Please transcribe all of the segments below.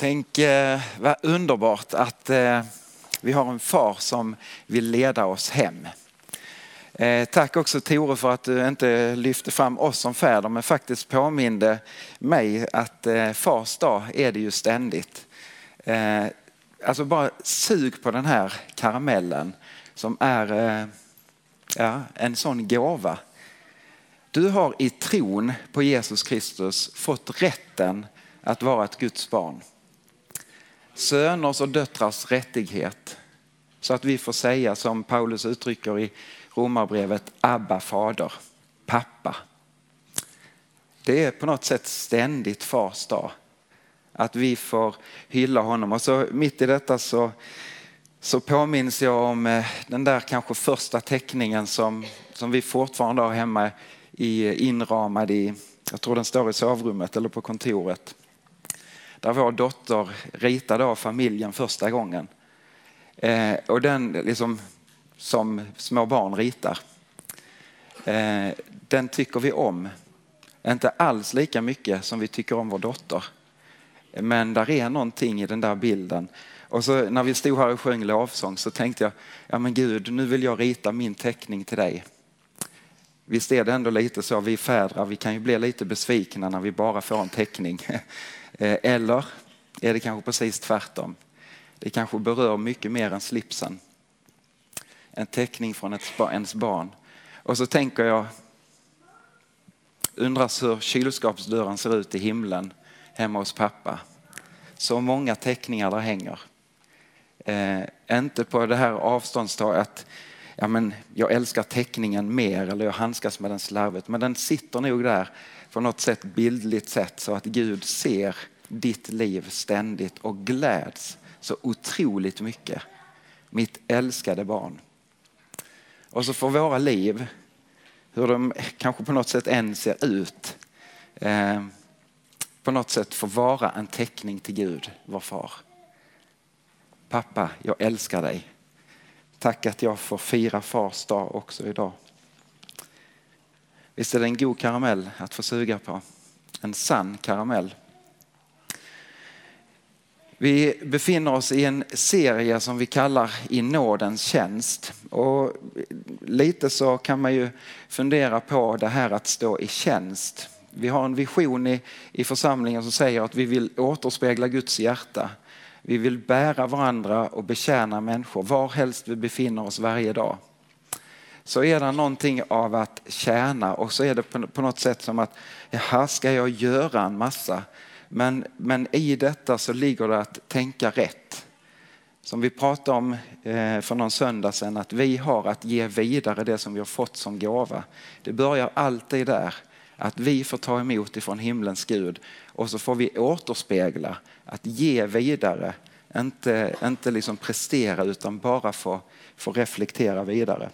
Tänk eh, vad underbart att eh, vi har en far som vill leda oss hem. Eh, tack också Tore för att du inte lyfte fram oss som fäder men faktiskt påminde mig att eh, fars dag är det ju ständigt. Eh, alltså bara sug på den här karamellen som är eh, ja, en sån gåva. Du har i tron på Jesus Kristus fått rätten att vara ett Guds barn söners och döttrars rättighet. Så att vi får säga som Paulus uttrycker i Romarbrevet, Abba fader, pappa. Det är på något sätt ständigt fars dag. Att vi får hylla honom. Och så mitt i detta så, så påminns jag om eh, den där kanske första teckningen som, som vi fortfarande har hemma i, inramad i, jag tror den står i sovrummet eller på kontoret där vår dotter ritade av familjen första gången. Eh, och den liksom som små barn ritar. Eh, den tycker vi om. Inte alls lika mycket som vi tycker om vår dotter. Men där är någonting i den där bilden. Och så när vi stod här och sjöng lovsång så tänkte jag, ja men Gud, nu vill jag rita min teckning till dig. Visst är det ändå lite så, vi fädrar, vi kan ju bli lite besvikna när vi bara får en teckning. Eh, eller är det kanske precis tvärtom? Det kanske berör mycket mer än slipsen. En teckning från ens barn. Och så tänker jag, Undras hur kylskåpsdörren ser ut i himlen hemma hos pappa. Så många teckningar där hänger. Eh, inte på det här avståndstaget ja, men jag älskar teckningen mer eller jag handskas med den slarvigt. Men den sitter nog där på något sätt bildligt sätt så att Gud ser ditt liv ständigt och gläds så otroligt mycket. Mitt älskade barn. Och så får våra liv, hur de kanske på något sätt än ser ut, eh, på något sätt få vara en teckning till Gud, vår far. Pappa, jag älskar dig. Tack att jag får fira fars dag också idag. Visst är det en god karamell att få suga på? En sann karamell. Vi befinner oss i en serie som vi kallar I nådens tjänst. Och lite så kan man ju fundera på det här att stå i tjänst. Vi har en vision i, i församlingen som säger att vi vill återspegla Guds hjärta. Vi vill bära varandra och betjäna människor varhelst vi befinner oss varje dag så är det någonting av att tjäna och så är det på något sätt som att här ska jag göra en massa? Men, men i detta så ligger det att tänka rätt. Som vi pratade om eh, för någon söndag sedan, att vi har att ge vidare det som vi har fått som gåva. Det börjar alltid där, att vi får ta emot ifrån himlens Gud och så får vi återspegla, att ge vidare, inte, inte liksom prestera utan bara få, få reflektera vidare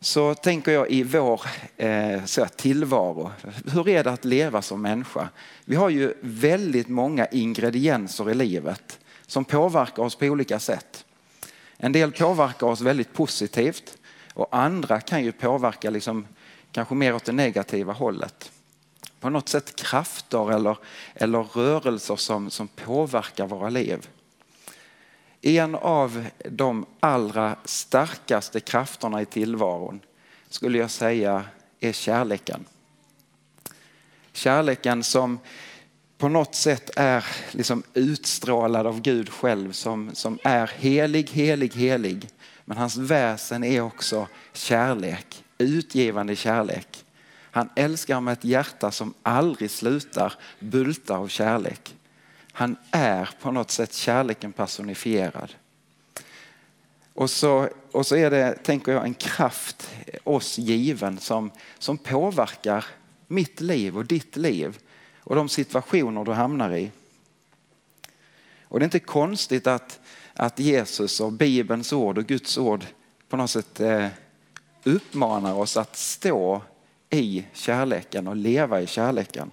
så tänker jag i vår eh, så tillvaro. Hur är det att leva som människa? Vi har ju väldigt många ingredienser i livet som påverkar oss på olika sätt. En del påverkar oss väldigt positivt och andra kan ju påverka liksom, kanske mer åt det negativa hållet. På något sätt krafter eller, eller rörelser som, som påverkar våra liv. En av de allra starkaste krafterna i tillvaron skulle jag säga är kärleken. Kärleken som på något sätt är liksom utstrålad av Gud själv som, som är helig, helig, helig. Men hans väsen är också kärlek, utgivande kärlek. Han älskar med ett hjärta som aldrig slutar bulta av kärlek. Han är på något sätt kärleken personifierad. Och så, och så är det, tänker jag, en kraft oss given som, som påverkar mitt liv och ditt liv och de situationer du hamnar i. Och det är inte konstigt att, att Jesus och Bibelns ord och Guds ord på något sätt eh, uppmanar oss att stå i kärleken och leva i kärleken.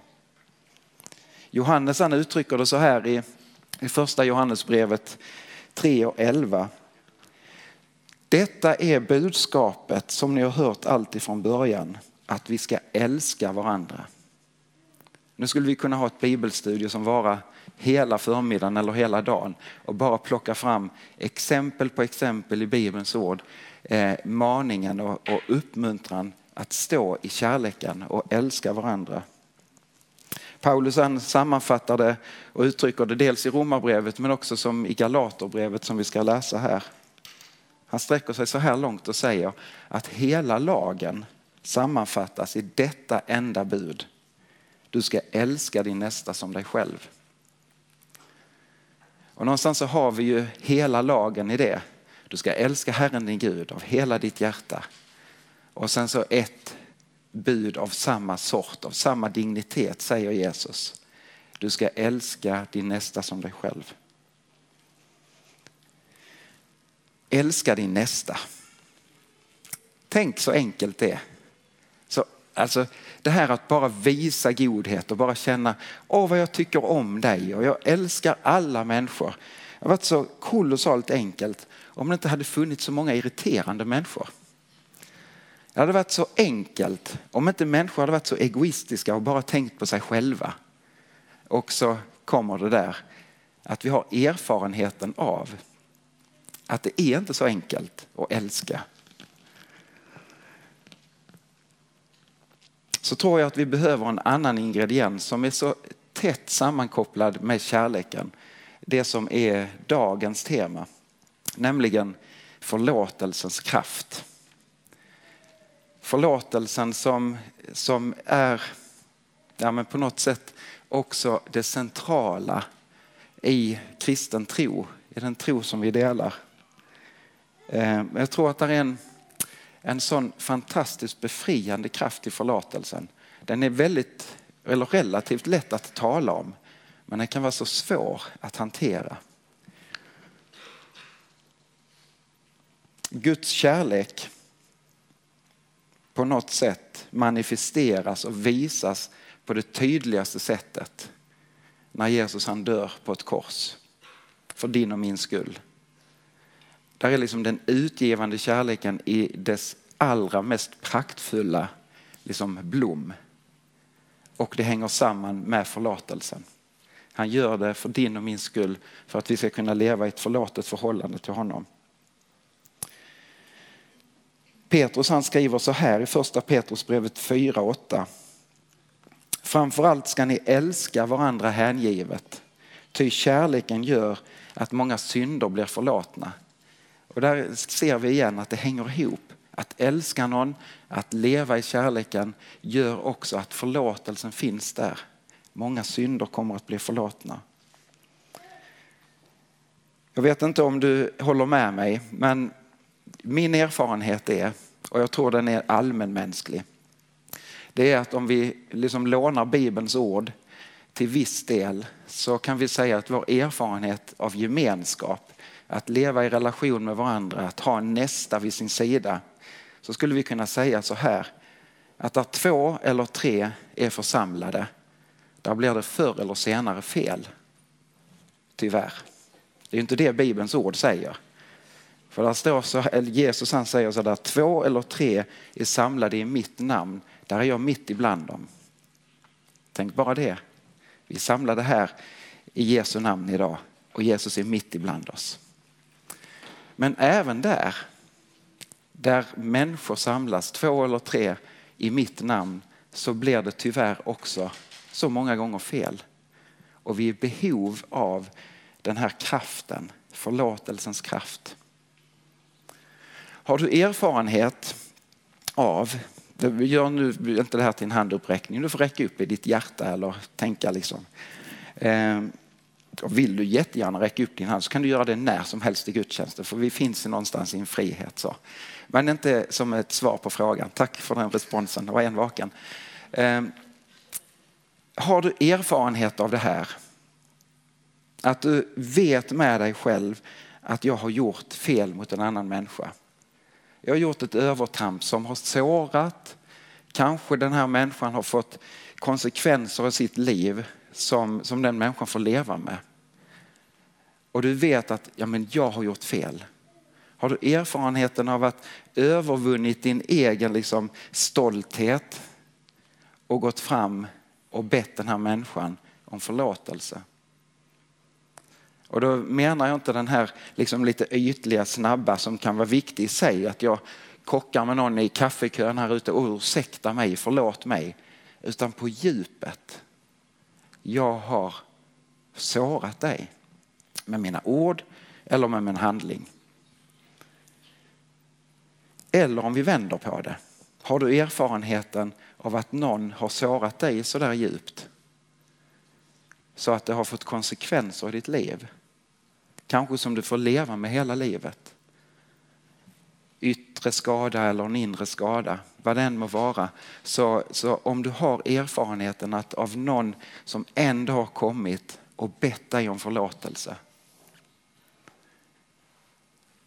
Johannes han uttrycker det så här i, i första Johannesbrevet 3 och 11. Detta är budskapet som ni har hört alltifrån början, att vi ska älska varandra. Nu skulle vi kunna ha ett bibelstudie som varar hela förmiddagen eller hela dagen och bara plocka fram exempel på exempel i Bibelns ord, eh, maningen och, och uppmuntran att stå i kärleken och älska varandra. Paulus sammanfattar det och uttrycker det dels i Romarbrevet men också som i Galaterbrevet som vi ska läsa här. Han sträcker sig så här långt och säger att hela lagen sammanfattas i detta enda bud. Du ska älska din nästa som dig själv. Och någonstans så har vi ju hela lagen i det. Du ska älska Herren din Gud av hela ditt hjärta. Och sen så ett bud av samma sort, av samma dignitet säger Jesus. Du ska älska din nästa som dig själv. Älska din nästa. Tänk så enkelt det är. Så, alltså, det här att bara visa godhet och bara känna, åh vad jag tycker om dig och jag älskar alla människor. Det har varit så kolossalt enkelt om det inte hade funnits så många irriterande människor. Det hade varit så enkelt om inte människor hade varit så egoistiska och bara tänkt på sig själva. Och så kommer det där att vi har erfarenheten av att det är inte så enkelt att älska. Så tror jag att vi behöver en annan ingrediens som är så tätt sammankopplad med kärleken. Det som är dagens tema, nämligen förlåtelsens kraft. Förlåtelsen som, som är ja, men på något sätt också det centrala i kristen tro, i den tro som vi delar. Eh, jag tror att det är en, en sån fantastiskt befriande kraft i förlåtelsen. Den är väldigt, eller relativt lätt att tala om, men den kan vara så svår att hantera. Guds kärlek på något sätt manifesteras och visas på det tydligaste sättet när Jesus han dör på ett kors för din och min skull. Där är liksom den utgivande kärleken i dess allra mest praktfulla liksom blom. Och det hänger samman med förlåtelsen. Han gör det för din och min skull för att vi ska kunna leva i ett förlåtet förhållande till honom. Petrus han skriver så här i första Petrusbrevet 4.8. Framförallt ska ni älska varandra hängivet, ty kärleken gör att många synder blir förlåtna. Och där ser vi igen att det hänger ihop. Att älska någon, att leva i kärleken gör också att förlåtelsen finns där. Många synder kommer att bli förlåtna. Jag vet inte om du håller med mig, men min erfarenhet är, och jag tror den är allmänmänsklig, det är att om vi liksom lånar Bibelns ord till viss del så kan vi säga att vår erfarenhet av gemenskap, att leva i relation med varandra, att ha en nästa vid sin sida, så skulle vi kunna säga så här, att där två eller tre är församlade, där blir det förr eller senare fel. Tyvärr. Det är inte det Bibelns ord säger. För där står så, Jesus han säger så där, två eller tre är samlade i mitt namn, där är jag mitt ibland dem. Tänk bara det. Vi är samlade här i Jesu namn idag och Jesus är mitt ibland oss. Men även där, där människor samlas, två eller tre i mitt namn, så blir det tyvärr också så många gånger fel. Och vi är i behov av den här kraften, förlåtelsens kraft. Har du erfarenhet av, vi gör nu inte det här till en handuppräckning, du får räcka upp i ditt hjärta eller tänka liksom. Eh, och vill du jättegärna räcka upp din hand så kan du göra det när som helst i gudstjänsten för vi finns någonstans i en frihet. Så. Men inte som ett svar på frågan. Tack för den responsen, det var en vaken. Eh, har du erfarenhet av det här? Att du vet med dig själv att jag har gjort fel mot en annan människa. Jag har gjort ett övertramp som har sårat. Kanske den här människan har fått konsekvenser i sitt liv som, som den människan får leva med. Och du vet att ja, men jag har gjort fel. Har du erfarenheten av att övervunnit din egen liksom, stolthet och gått fram och bett den här människan om förlåtelse. Och då menar jag inte den här liksom lite ytliga, snabba som kan vara viktig i sig. Att jag kockar med någon i kaffekön här ute och ursäkta mig, förlåt mig. Utan på djupet. Jag har sårat dig med mina ord eller med min handling. Eller om vi vänder på det. Har du erfarenheten av att någon har sårat dig så där djupt? Så att det har fått konsekvenser i ditt liv. Kanske som du får leva med hela livet. Yttre skada eller en inre skada, vad den må vara. Så, så om du har erfarenheten att av någon som ändå har kommit och bett dig om förlåtelse.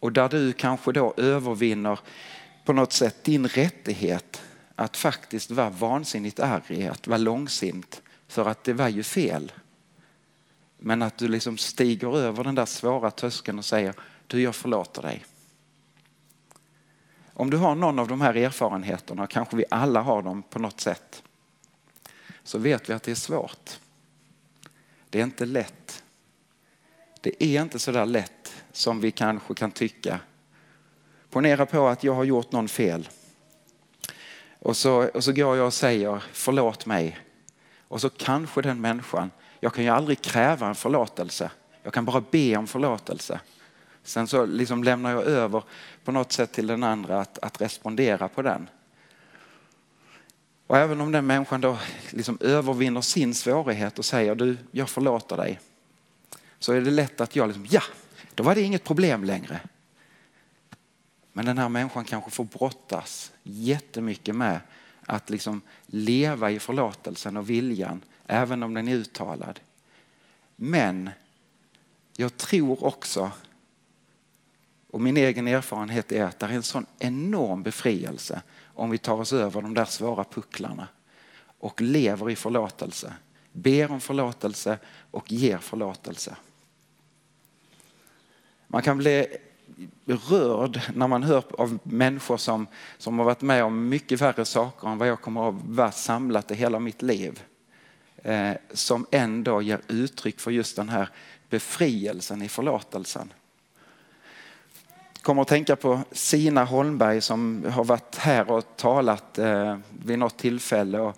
Och där du kanske då övervinner på något sätt din rättighet att faktiskt vara vansinnigt arg, att vara långsint. För att det var ju fel. Men att du liksom stiger över den där svåra tröskeln och säger du jag förlåter dig. Om du har någon av de här erfarenheterna, kanske vi alla har dem på något sätt, så vet vi att det är svårt. Det är inte lätt. Det är inte så där lätt som vi kanske kan tycka. Ponera på att jag har gjort någon fel. Och så, och så går jag och säger förlåt mig. Och så kanske den människan jag kan ju aldrig kräva en förlåtelse. Jag kan bara be om förlåtelse. Sen så liksom lämnar jag över på något sätt till den andra att, att respondera på den. Och även om den människan då liksom övervinner sin svårighet och säger du, jag förlåter dig. Så är det lätt att jag liksom, ja, då var det inget problem längre. Men den här människan kanske får brottas jättemycket med att liksom leva i förlåtelsen och viljan även om den är uttalad. Men jag tror också, och min egen erfarenhet är att det är en sån enorm befrielse om vi tar oss över de där svåra pucklarna och lever i förlåtelse, ber om förlåtelse och ger förlåtelse. Man kan bli rörd när man hör av människor som, som har varit med om mycket värre saker än vad jag kommer att vara samlat i hela mitt liv. Eh, som ändå ger uttryck för just den här befrielsen i förlåtelsen. kommer att tänka på Sina Holmberg som har varit här och talat eh, vid något tillfälle.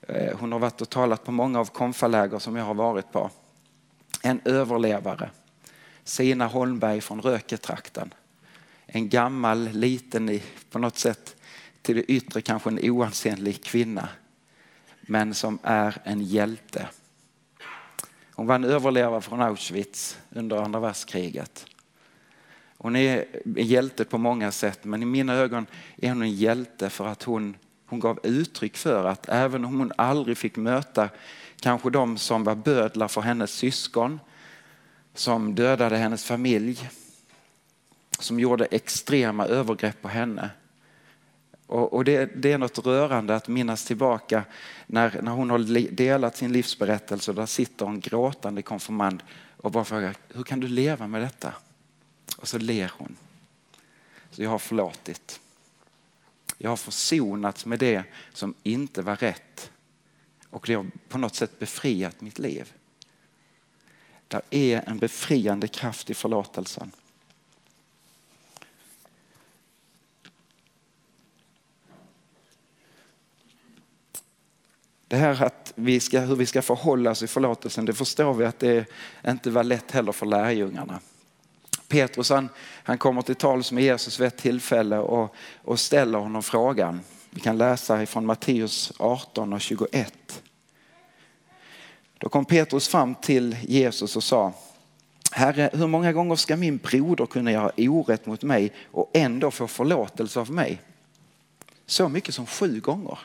Eh, hon har varit och talat på många av konfaläger som jag har varit på. En överlevare. Sina Holmberg från Röketrakten. En gammal, liten, på något sätt till det yttre kanske en oansenlig kvinna men som är en hjälte. Hon var en överlevare från Auschwitz under andra världskriget. Hon är en hjälte på många sätt men i mina ögon är hon en hjälte för att hon, hon gav uttryck för att även om hon aldrig fick möta kanske de som var bödlar för hennes syskon, som dödade hennes familj, som gjorde extrema övergrepp på henne och, och det, det, är något rörande att minnas tillbaka när, när hon har delat sin livsberättelse och där sitter en gråtande konfirmand och bara frågar, hur kan du leva med detta? Och så ler hon. Så jag har förlåtit. Jag har försonats med det som inte var rätt. Och det har på något sätt befriat mitt liv. Det är en befriande kraft i förlåtelsen. Det här att vi ska, hur vi ska förhålla oss i förlåtelsen, det förstår vi att det inte var lätt heller för lärjungarna. Petrus han, han kommer till tals med Jesus vid ett tillfälle och, och ställer honom frågan. Vi kan läsa ifrån Matteus 18 och 21. Då kom Petrus fram till Jesus och sa Herre, hur många gånger ska min broder kunna göra orätt mot mig och ändå få förlåtelse av mig? Så mycket som sju gånger.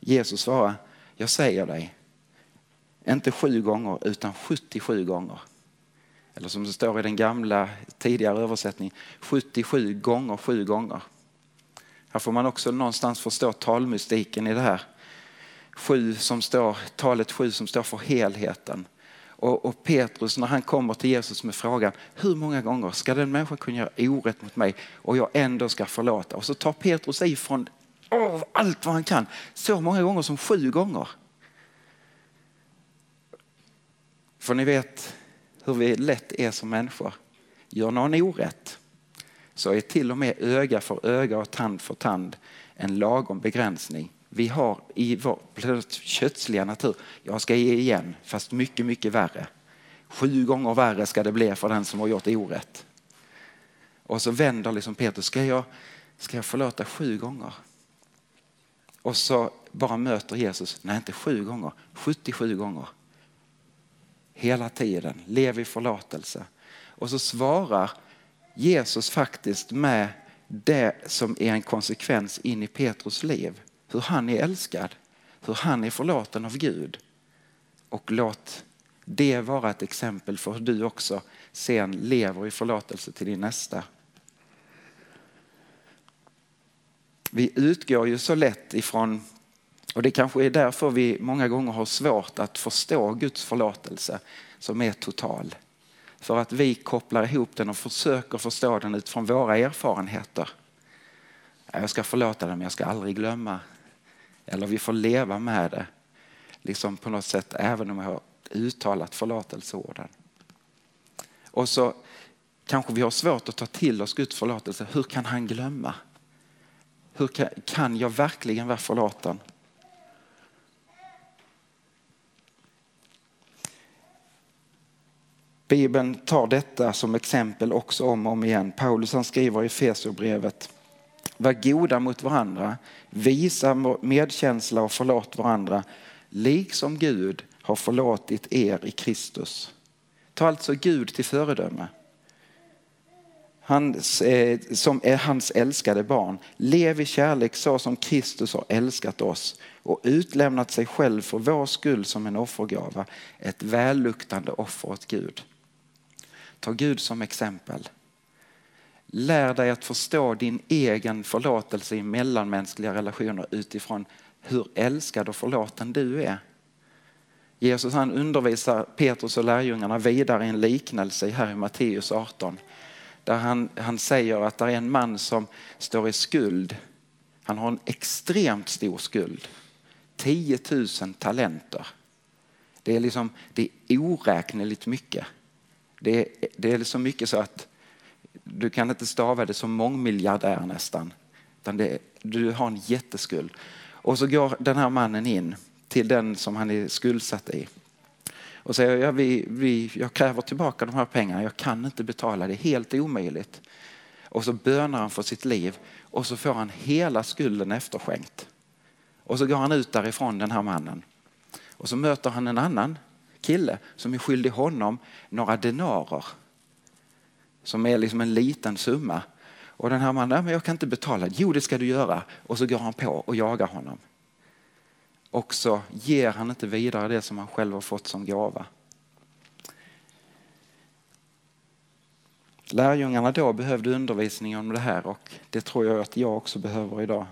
Jesus svarar, jag säger dig, inte sju gånger utan 77 gånger. Eller som det står i den gamla tidigare översättningen, 77 gånger sju gånger. Här får man också någonstans förstå talmystiken i det här. Sju som står, talet sju som står för helheten. Och, och, Petrus när han kommer till Jesus med frågan, hur många gånger ska den människan kunna göra orätt mot mig och jag ändå ska förlåta? Och så tar Petrus ifrån av allt vad han kan. Så många gånger som sju gånger. För ni vet hur vi lätt är som människor. Gör någon orätt så är till och med öga för öga och tand för tand en lagom begränsning. Vi har i vår kötsliga natur, jag ska ge igen fast mycket, mycket värre. Sju gånger värre ska det bli för den som har gjort orätt. Och så vänder liksom Petrus, ska jag, ska jag förlåta sju gånger? Och så bara möter Jesus, nej inte sju gånger, 77 gånger. Hela tiden, lev i förlåtelse. Och så svarar Jesus faktiskt med det som är en konsekvens in i Petrus liv. Hur han är älskad, hur han är förlåten av Gud. Och låt det vara ett exempel för hur du också sen lever i förlåtelse till din nästa. Vi utgår ju så lätt ifrån, och det kanske är därför vi många gånger har svårt att förstå Guds förlåtelse som är total. För att vi kopplar ihop den och försöker förstå den utifrån våra erfarenheter. Jag ska förlåta den men jag ska aldrig glömma. Eller vi får leva med det. Liksom på något sätt även om jag har uttalat förlåtelseorden. Och så kanske vi har svårt att ta till oss Guds förlåtelse. Hur kan han glömma? Hur kan, kan jag verkligen vara förlåten? Bibeln tar detta som exempel också om och om igen. Paulus han skriver i Efesierbrevet var goda mot varandra, visa medkänsla och förlåt varandra, liksom Gud har förlåtit er i Kristus. Ta alltså Gud till föredöme. Han eh, som är hans älskade barn. Lev i kärlek så som Kristus har älskat oss och utlämnat sig själv för vår skull som en offergåva. Ett välluktande offer åt Gud. Ta Gud som exempel. Lär dig att förstå din egen förlåtelse i mellanmänskliga relationer utifrån hur älskad och förlåten du är. Jesus han undervisar Petrus och lärjungarna vidare i en liknelse här i Matteus 18. Där han, han säger att det är en man som står i skuld. Han har en extremt stor skuld. 10 000 talenter. Det är, liksom, det är oräkneligt mycket. Det är, det är så mycket så att du kan inte stava det som mångmiljardär nästan. Utan det, du har en jätteskuld. Och så går den här mannen in till den som han är skuldsatt i. Och säger, ja, vi, vi, jag kräver tillbaka de här pengarna, jag kan inte betala, det är helt omöjligt. Och så bönar han för sitt liv och så får han hela skulden efterskänkt. Och så går han ut därifrån den här mannen. Och så möter han en annan kille som är skyldig honom några denarer. Som är liksom en liten summa. Och den här mannen, men jag kan inte betala. Jo, det ska du göra. Och så går han på och jagar honom. Och så ger han inte vidare det som han själv har fått som gåva. Lärjungarna då behövde undervisning om det här och det tror jag att jag också behöver idag.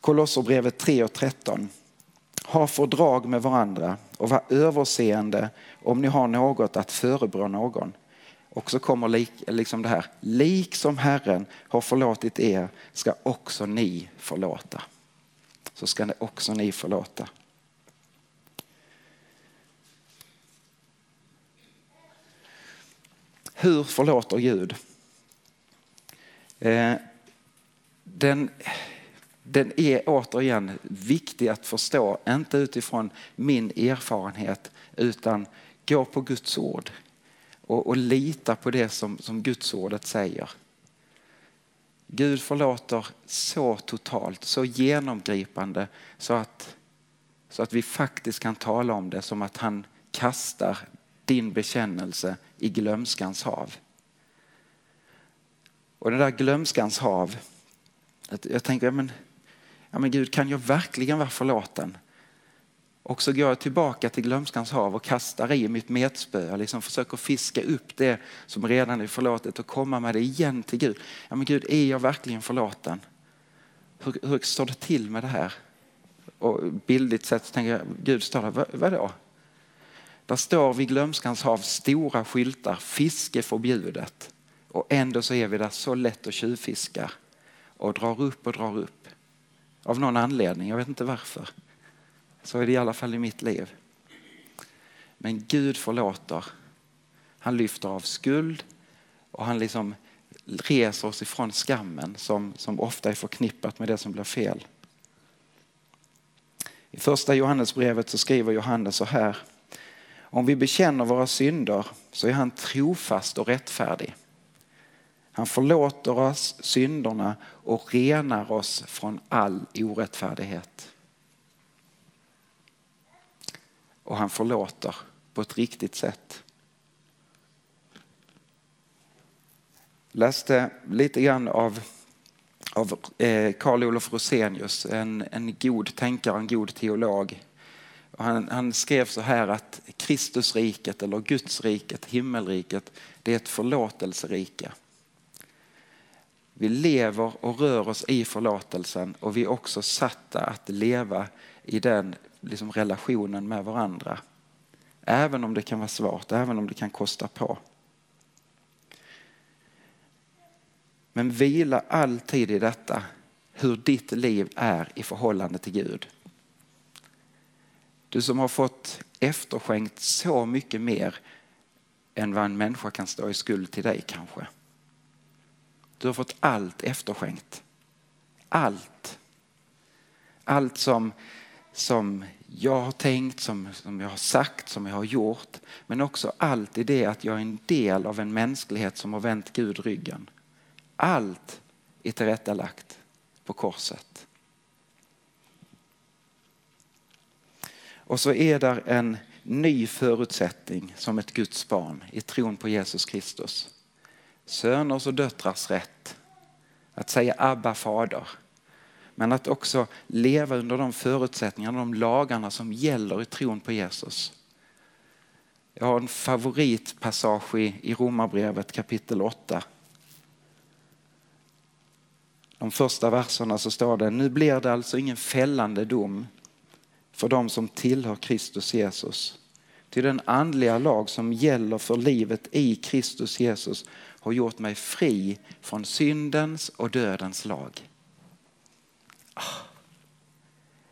Kolosserbrevet 3 och 13. Ha fördrag med varandra och var överseende om ni har något att förebrå någon. Och så kommer lik, liksom det här, liksom Herren har förlåtit er ska också ni förlåta. Så ska ni också ni förlåta. Hur förlåter Gud? Eh, den den är återigen viktig att förstå, inte utifrån min erfarenhet utan gå på Guds ord och, och lita på det som, som Guds ordet säger. Gud förlåter så totalt, så genomgripande så att, så att vi faktiskt kan tala om det som att han kastar din bekännelse i glömskans hav. Och det där glömskans hav, jag tänker, men ja men Gud kan jag verkligen vara förlåten? Och så går jag tillbaka till glömskans hav och kastar i mitt metspö Jag liksom försöker fiska upp det som redan är förlåtet och komma med det igen till Gud. Ja men Gud, är jag verkligen förlåten? Hur, hur står det till med det här? Och bildligt sett så tänker jag, Gud står där, vad, vadå? Där står vid glömskans hav stora skyltar, fiske förbjudet. Och ändå så är vi där så lätt och tjuvfiskar och drar upp och drar upp. Av någon anledning, jag vet inte varför. Så är det i alla fall i mitt liv. Men Gud förlåter. Han lyfter av skuld och han liksom reser oss ifrån skammen som, som ofta är förknippat med det som blir fel. I första Johannesbrevet så skriver Johannes så här. Om vi bekänner våra synder så är han trofast och rättfärdig. Han förlåter oss synderna och renar oss från all orättfärdighet. Och han förlåter på ett riktigt sätt. läste lite grann av, av eh, Karl Olof Rosenius, en, en god tänkare, en god teolog. Och han, han skrev så här att Kristusriket eller Gudsriket, himmelriket, det är ett förlåtelserike. Vi lever och rör oss i förlåtelsen och vi är också satta att leva i den liksom, relationen med varandra. Även om det kan vara svårt, även om det kan kosta på. Men vila alltid i detta, hur ditt liv är i förhållande till Gud. Du som har fått efterskänkt så mycket mer än vad en människa kan stå i skuld till dig kanske. Du har fått allt efterskänkt. Allt. Allt som, som jag har tänkt, som, som jag har sagt, som jag har gjort. Men också allt i det att jag är en del av en mänsklighet som har vänt Gud ryggen. Allt är tillrättalagt på korset. Och så är där en ny förutsättning som ett Guds barn i tron på Jesus Kristus. Söners och döttrars rätt att säga Abba fader. Men att också leva under de förutsättningarna, de lagarna som gäller i tron på Jesus. Jag har en favoritpassage i Romarbrevet kapitel 8 de första verserna så står det, nu blir det alltså ingen fällande dom för de som tillhör Kristus Jesus. Till den andliga lag som gäller för livet i Kristus Jesus har gjort mig fri från syndens och dödens lag.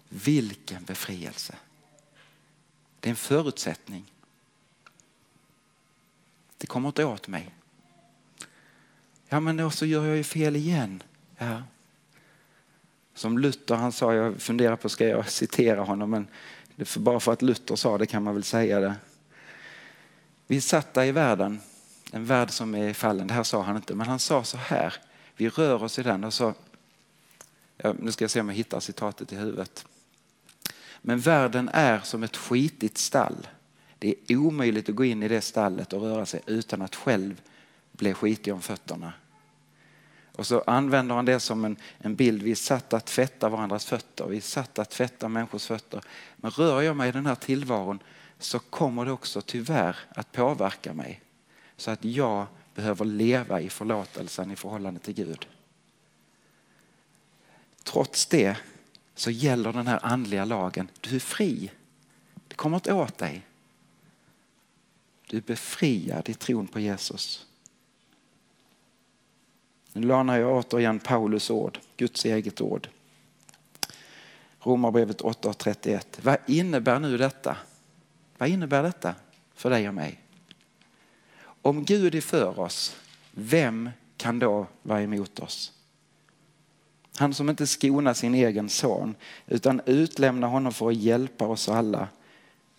Vilken befrielse. Det är en förutsättning. Det kommer inte åt mig. Ja men då så gör jag ju fel igen. Ja. Som Luther han sa, jag funderar på ska jag citera honom, men för bara för att Luther sa det kan man väl säga det. Vi är satta i världen, en värld som är fallen. Det här sa han inte, men han sa så här. Vi rör oss i den och så, nu ska jag se om jag hittar citatet i huvudet. Men världen är som ett skitigt stall. Det är omöjligt att gå in i det stallet och röra sig utan att själv bli skitig om fötterna. Och så använder han det som en, en bild. Vi är satt att tvätta varandras fötter. Vi är satt att tvätta människors fötter. Men rör jag mig i den här tillvaron så kommer det också tyvärr att påverka mig. Så att jag behöver leva i förlåtelsen i förhållande till Gud. Trots det så gäller den här andliga lagen. Du är fri. Det kommer inte åt dig. Du är befriad i tron på Jesus. Nu lånar jag återigen Paulus ord, Guds eget ord. Romarbrevet 8.31. Vad innebär nu detta? Vad innebär detta för dig och mig? Om Gud är för oss, vem kan då vara emot oss? Han som inte skonar sin egen son utan utlämnar honom för att hjälpa oss alla.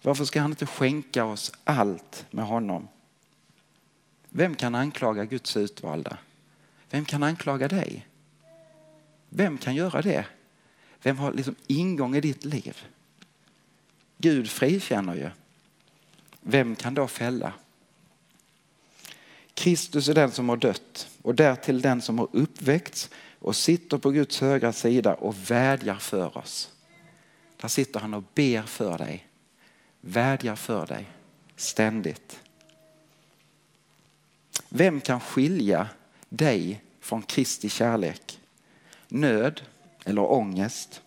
Varför ska han inte skänka oss allt med honom? Vem kan anklaga Guds utvalda? Vem kan anklaga dig? Vem kan göra det? Vem har liksom ingång i ditt liv? Gud frikänner ju. Vem kan då fälla? Kristus är den som har dött och därtill den som har uppväckts och sitter på Guds högra sida och vädjar för oss. Där sitter han och ber för dig, vädjar för dig ständigt. Vem kan skilja dig från Kristi kärlek. Nöd eller ångest,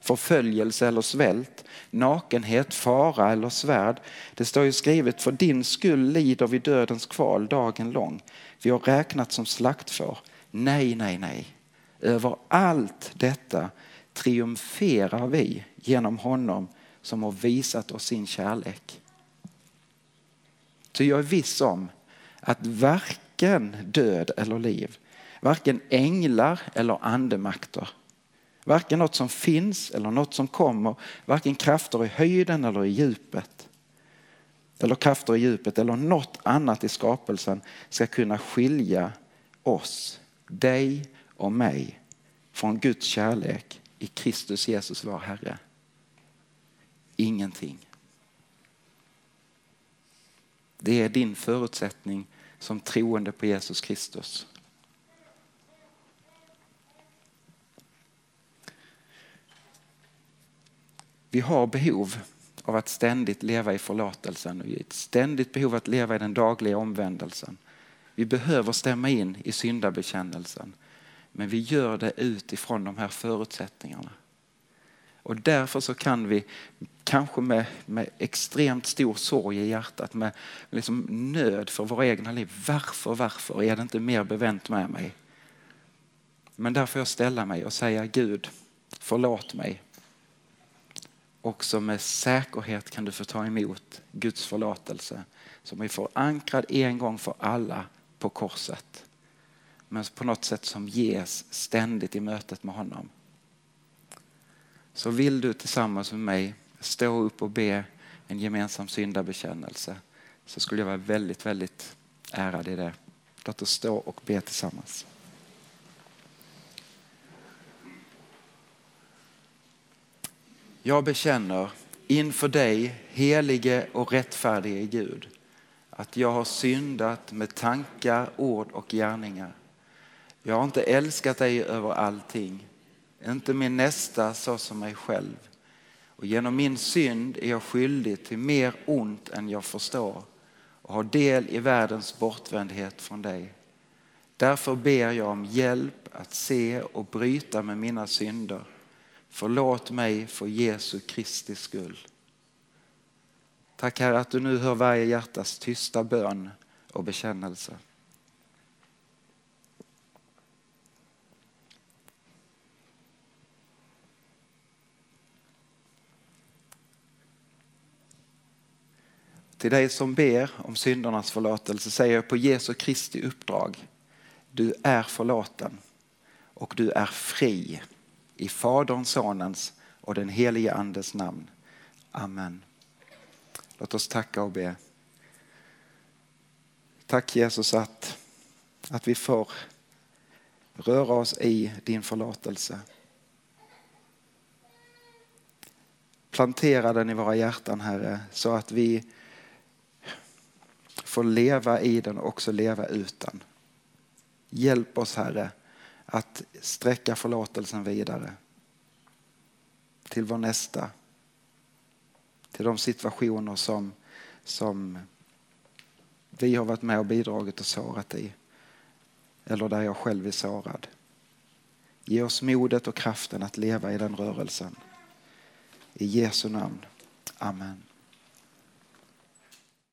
förföljelse eller svält, nakenhet, fara eller svärd. Det står ju skrivet, för din skull lider vi dödens kval dagen lång. Vi har räknat som slaktfår. Nej, nej, nej. Över allt detta triumferar vi genom honom som har visat oss sin kärlek. Så jag är viss om att varken död eller liv, varken änglar eller andemakter, varken något som finns eller något som kommer, varken krafter i höjden eller i djupet, eller krafter i djupet eller något annat i skapelsen ska kunna skilja oss, dig och mig från Guds kärlek i Kristus Jesus vår Herre. Ingenting. Det är din förutsättning som troende på Jesus Kristus. Vi har behov av att ständigt leva i förlåtelsen och ett ständigt behov att leva i den dagliga omvändelsen. Vi behöver stämma in i syndabekännelsen. Men vi gör det utifrån de här förutsättningarna. Och därför så kan vi, kanske med, med extremt stor sorg i hjärtat, med liksom nöd för våra egna liv. Varför, varför är det inte mer bevänt med mig? Men där får jag ställa mig och säga Gud, förlåt mig. Också med säkerhet kan du få ta emot Guds förlåtelse som är förankrad en gång för alla på korset. Men på något sätt som ges ständigt i mötet med honom. Så vill du tillsammans med mig stå upp och be en gemensam syndabekännelse så skulle jag vara väldigt, väldigt ärad i det. Låt oss stå och be tillsammans. Jag bekänner inför dig, helige och rättfärdige Gud, att jag har syndat med tankar, ord och gärningar. Jag har inte älskat dig över allting, inte min nästa så som mig själv. Och genom min synd är jag skyldig till mer ont än jag förstår och har del i världens bortvändhet från dig. Därför ber jag om hjälp att se och bryta med mina synder. Förlåt mig för Jesu Kristi skull. Tack Herre att du nu hör varje hjärtas tysta bön och bekännelse. Till dig som ber om syndernas förlåtelse säger jag på Jesu Kristi uppdrag. Du är förlåten och du är fri i Faderns, Sonens och den helige Andes namn. Amen. Låt oss tacka och be. Tack Jesus att, att vi får röra oss i din förlåtelse. Plantera den i våra hjärtan Herre så att vi får leva i den och också leva utan. Hjälp oss Herre att sträcka förlåtelsen vidare till vår nästa. Till de situationer som, som vi har varit med och bidragit och sårat i. Eller där jag själv är sårad. Ge oss modet och kraften att leva i den rörelsen. I Jesu namn. Amen.